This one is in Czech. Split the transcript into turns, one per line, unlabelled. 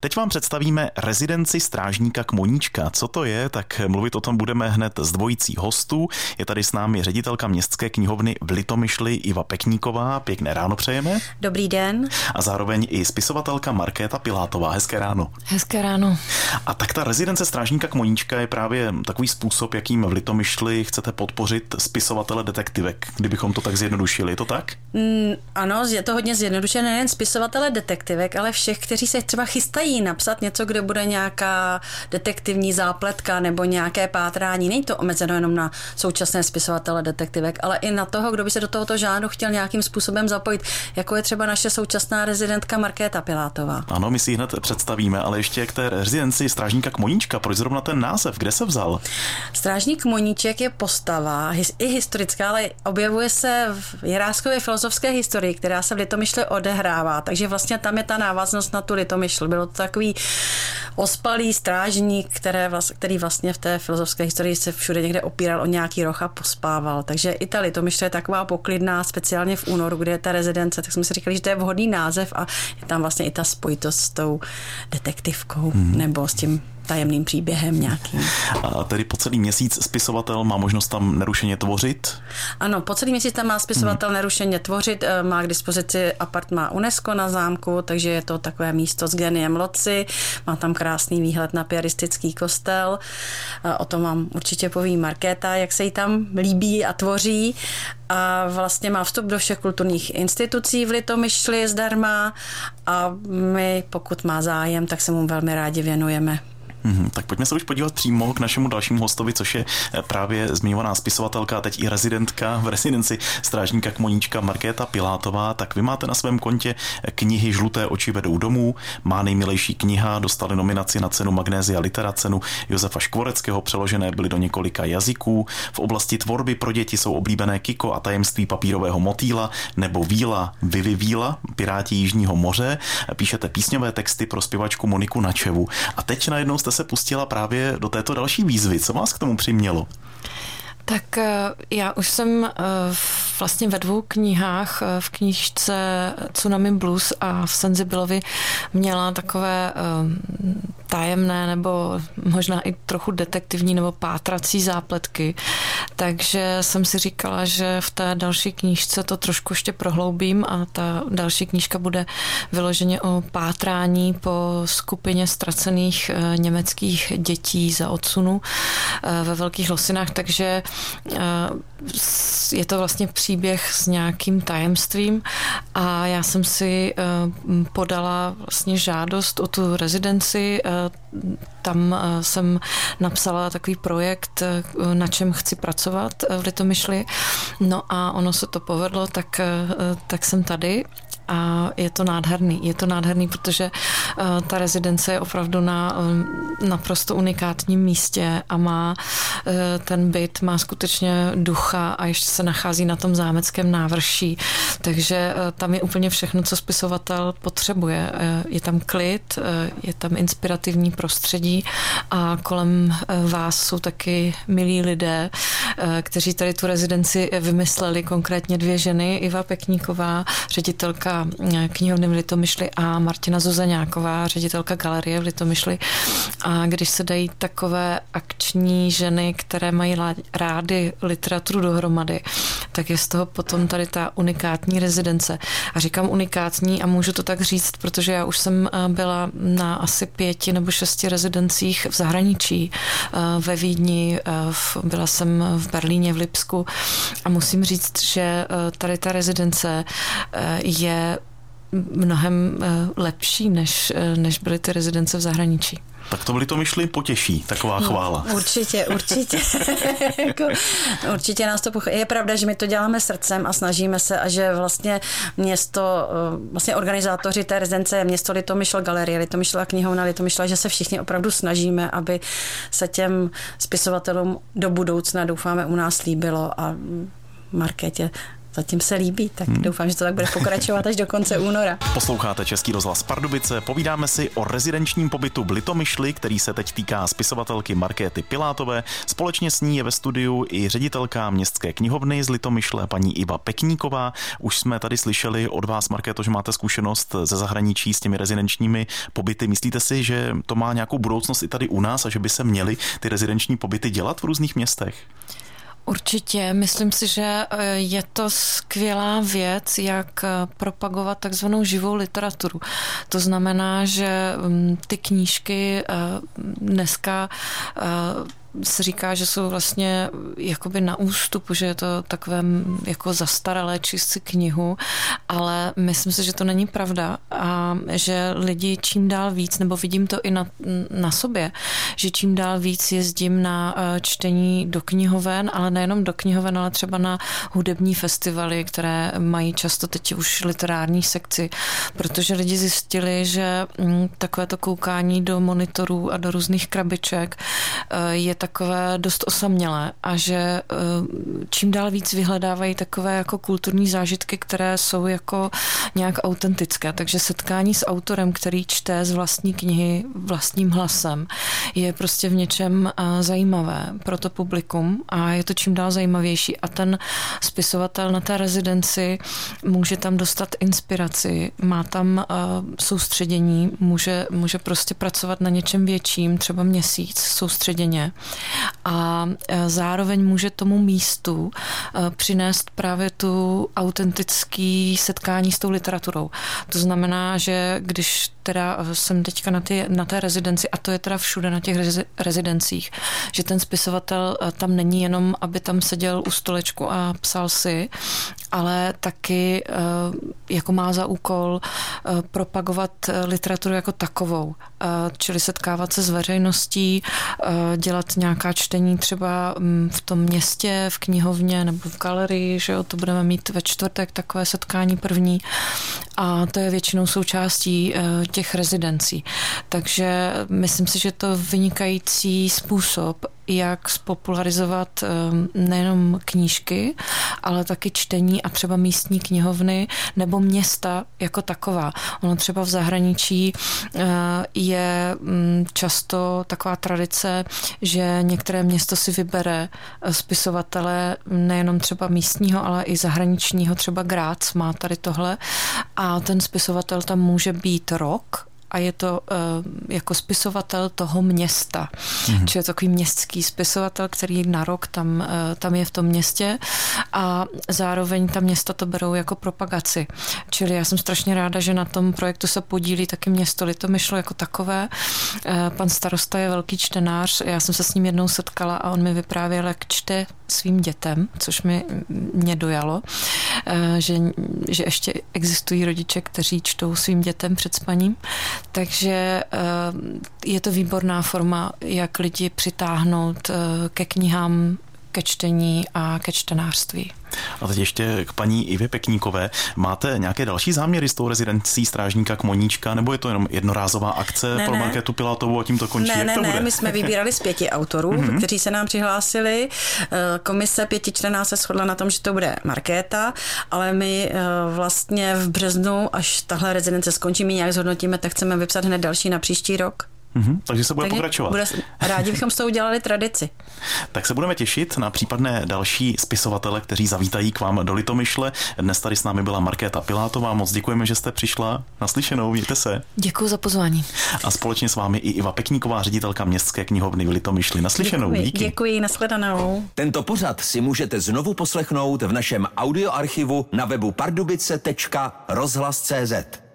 Teď vám představíme rezidenci strážníka Kmoníčka. Co to je, tak mluvit o tom budeme hned z dvojicí hostů. Je tady s námi ředitelka městské knihovny v Litomyšli Iva Pekníková. Pěkné ráno přejeme.
Dobrý den.
A zároveň i spisovatelka Markéta Pilátová. Hezké ráno.
Hezké ráno.
A tak ta rezidence strážníka Kmoníčka je právě takový způsob, jakým v Litomyšli chcete podpořit spisovatele detektivek, kdybychom to tak zjednodušili. Je to tak?
Mm, ano, je to hodně zjednodušené nejen spisovatele detektivek, ale všech, kteří se třeba chystají chtějí napsat něco, kde bude nějaká detektivní zápletka nebo nějaké pátrání, není to omezeno jenom na současné spisovatele detektivek, ale i na toho, kdo by se do tohoto žánru chtěl nějakým způsobem zapojit, jako je třeba naše současná rezidentka Markéta Pilátová.
Ano, my si ji hned představíme, ale ještě k té rezidenci strážníka Kmoníčka, proč zrovna ten název, kde se vzal?
Strážník Moníček je postava, i historická, ale objevuje se v Jiráskově filozofské historii, která se v Litomyšli odehrává, takže vlastně tam je ta návaznost na tu Litomyšl. Bylo takový ospalý strážník, které, který vlastně v té filozofské historii se všude někde opíral o nějaký roh a pospával. Takže i ta Litomyšl je taková poklidná, speciálně v únoru, kde je ta rezidence, tak jsme si říkali, že to je vhodný název a je tam vlastně i ta spojitost s tou detektivkou hmm. nebo s tím tajemným příběhem nějakým.
A tedy po celý měsíc spisovatel má možnost tam nerušeně tvořit?
Ano, po celý měsíc tam má spisovatel hmm. nerušeně tvořit, eh, má k dispozici apartma UNESCO na zámku, takže je to takové místo s geniem loci, má tam krásný výhled na piaristický kostel, o tom vám určitě poví Markéta, jak se jí tam líbí a tvoří a vlastně má vstup do všech kulturních institucí v Litomyšli zdarma a my, pokud má zájem, tak se mu velmi rádi věnujeme.
Mm-hmm, tak pojďme se už podívat přímo k našemu dalšímu hostovi, což je eh, právě zmiňovaná spisovatelka a teď i rezidentka v rezidenci strážníka Kmoníčka Markéta Pilátová. Tak vy máte na svém kontě knihy Žluté oči vedou domů, má nejmilejší kniha, dostali nominaci na cenu Magnézia Litera, cenu Josefa Škvoreckého, přeložené byly do několika jazyků. V oblasti tvorby pro děti jsou oblíbené Kiko a tajemství papírového motýla nebo Víla, Vivi Víla, Piráti Jižního moře. Píšete písňové texty pro zpěvačku Moniku Načevu. A teď najednou jste se pustila právě do této další výzvy. Co vás k tomu přimělo?
Tak eh, já už jsem eh, vlastně ve dvou knihách, eh, v knížce Tsunami Blues a v Sensibilovi měla takové tajemné nebo možná i trochu detektivní nebo pátrací zápletky. Takže jsem si říkala, že v té další knížce to trošku ještě prohloubím a ta další knížka bude vyloženě o pátrání po skupině ztracených německých dětí za odsunu ve Velkých Losinách, takže je to vlastně příběh s nějakým tajemstvím a já jsem si eh, podala vlastně žádost o tu rezidenci. Eh, tam eh, jsem napsala takový projekt, na čem chci pracovat v Litomyšli. No a ono se to povedlo, tak, tak jsem tady a je to nádherný. Je to nádherný, protože uh, ta rezidence je opravdu na naprosto unikátním místě a má uh, ten byt, má skutečně ducha a ještě se nachází na tom zámeckém návrší. Takže tam je úplně všechno, co spisovatel potřebuje. Je tam klid, je tam inspirativní prostředí a kolem vás jsou taky milí lidé, kteří tady tu rezidenci vymysleli, konkrétně dvě ženy, Iva Pekníková, ředitelka knihovny v Litomyšli a Martina Zuzaňáková, ředitelka galerie v Litomyšli. A když se dají takové akční ženy, které mají rády literaturu dohromady, tak je z toho potom tady ta unikátní rezidence. A říkám unikátní a můžu to tak říct, protože já už jsem eh, byla na asi pěti nebo šesti rezidencích v zahraničí, eh, ve Vídni, eh, byla jsem v Berlíně, v Lipsku a musím říct, že tady ta rezidence je mnohem lepší, než, než byly ty rezidence v zahraničí.
Tak to byli to myšli potěší, taková no, chvála.
Určitě, určitě. jako, určitě nás to pochopí. Je pravda, že my to děláme srdcem a snažíme se a že vlastně město, eh, vlastně organizátoři té rezidence je město Litomyšl galerie, Litomyšl a knihovna Litomyšla, že se všichni opravdu snažíme, aby se těm spisovatelům do budoucna, doufáme, u nás líbilo a Markétě zatím se líbí, tak hmm. doufám, že to tak bude pokračovat až do konce února.
Posloucháte Český rozhlas Pardubice, povídáme si o rezidenčním pobytu v Litomyšli, který se teď týká spisovatelky Markéty Pilátové. Společně s ní je ve studiu i ředitelka městské knihovny z Litomyšle, paní Iva Pekníková. Už jsme tady slyšeli od vás, Markéto, že máte zkušenost ze zahraničí s těmi rezidenčními pobyty. Myslíte si, že to má nějakou budoucnost i tady u nás a že by se měly ty rezidenční pobyty dělat v různých městech?
Určitě, myslím si, že eh, je to skvělá věc, jak eh, propagovat takzvanou živou literaturu. To znamená, že mm, ty knížky eh, dneska se říká, že jsou vlastně jakoby na ústupu, že je to takové jako zastaralé číst si knihu, ale myslím si, že to není pravda a že lidi čím dál víc, nebo vidím to i na, na sobě, že čím dál víc jezdím na eh, čtení do knihoven, ale nejenom do knihoven, ale třeba na hudební festivaly, které mají často teď už literární sekci, protože lidi zjistili, že mm, takové to koukání do monitorů a do různých krabiček eh, je takové dost osamělé a že eh, čím dál víc vyhledávají takové jako kulturní zážitky, které jsou jako nějak autentické. Takže setkání s autorem, který čte z vlastní knihy vlastním hlasem, je prostě v něčem eh, zajímavé pro to publikum a je to čím dál zajímavější. A ten spisovatel na té rezidenci může tam dostat inspiraci, má tam eh, soustředění, může, může prostě pracovat na něčem větším, třeba měsíc soustředěně a e, zároveň může tomu místu e, přinést právě tu autentický setkání s tou literaturou. To znamená, že když teda jsem teďka na, ty, na té rezidenci, a to je teda všude na těch rezi, rezidencích, že ten spisovatel e, tam není jenom, aby tam seděl u stolečku a psal si, ale taky jako má za úkol propagovat literaturu jako takovou, čili setkávat se s veřejností, dělat nějaká čtení třeba mm, v tom městě, v knihovně nebo v galerii, že jo, to budeme mít ve čtvrtek takové setkání první a to je většinou součástí eh, těch rezidencí. Takže myslím si, že to vynikající způsob, jak spopularizovat eh, nejenom knížky, ale taky čtení a třeba místní knihovny nebo města jako taková. Ono třeba v zahraničí eh, je mm, často taková tradice, že některé město si vybere spisovatele nejenom třeba místního, ale i zahraničního, třeba Grác má tady tohle a ten spisovatel tam může být rok a je to uh, jako spisovatel toho města. Mm-hmm. Čili je to takový městský spisovatel, který na rok tam, uh, tam je v tom městě a zároveň ta města to berou jako propagaci. Čili já jsem strašně ráda, že na tom projektu se podílí taky město Litomyšlo jako takové. Uh, pan starosta je velký čtenář, já jsem se s ním jednou setkala a on mi vyprávěl, jak čte svým dětem, což mi mě dojalo, že, že ještě existují rodiče, kteří čtou svým dětem před spaním. Takže eh, je to výborná forma, jak lidi přitáhnout eh, ke knihám, ke čtení a ke čtenářství.
A teď ještě k paní Ivě Pekníkové. Máte nějaké další záměry s tou rezidencí strážníka Kmoníčka, nebo je to jenom jednorázová akce ne, pro ne. Marketu Pilátovou a tím to končí?
Ne,
Jak
ne,
to
ne,
bude?
my jsme vybírali z pěti autorů, mm-hmm. kteří se nám přihlásili. Eh, komise pětičlená se shodla na tom, že to bude Markéta, ale my eh, vlastně v březnu, až tahle rezidence skončí, my nějak zhodnotíme, tak chceme vypsat hned další na příští rok.
Mm-hmm, takže se bude takže pokračovat. Bude,
rádi bychom s tou udělali tradici.
tak se budeme těšit na případné další spisovatele, kteří zavítají k vám do Litomyšle. Dnes tady s námi byla Markéta Pilátová. Moc děkujeme, že jste přišla. Naslyšenou, mějte se.
Děkuji za pozvání.
A společně s vámi i Iva Pekníková, ředitelka městské knihovny v Litomyšli. Naslyšenou.
Děkuji,
díky.
děkuji, nashledanou.
Tento pořad si můžete znovu poslechnout v našem audioarchivu na webu pardubice.rozhlas.cz.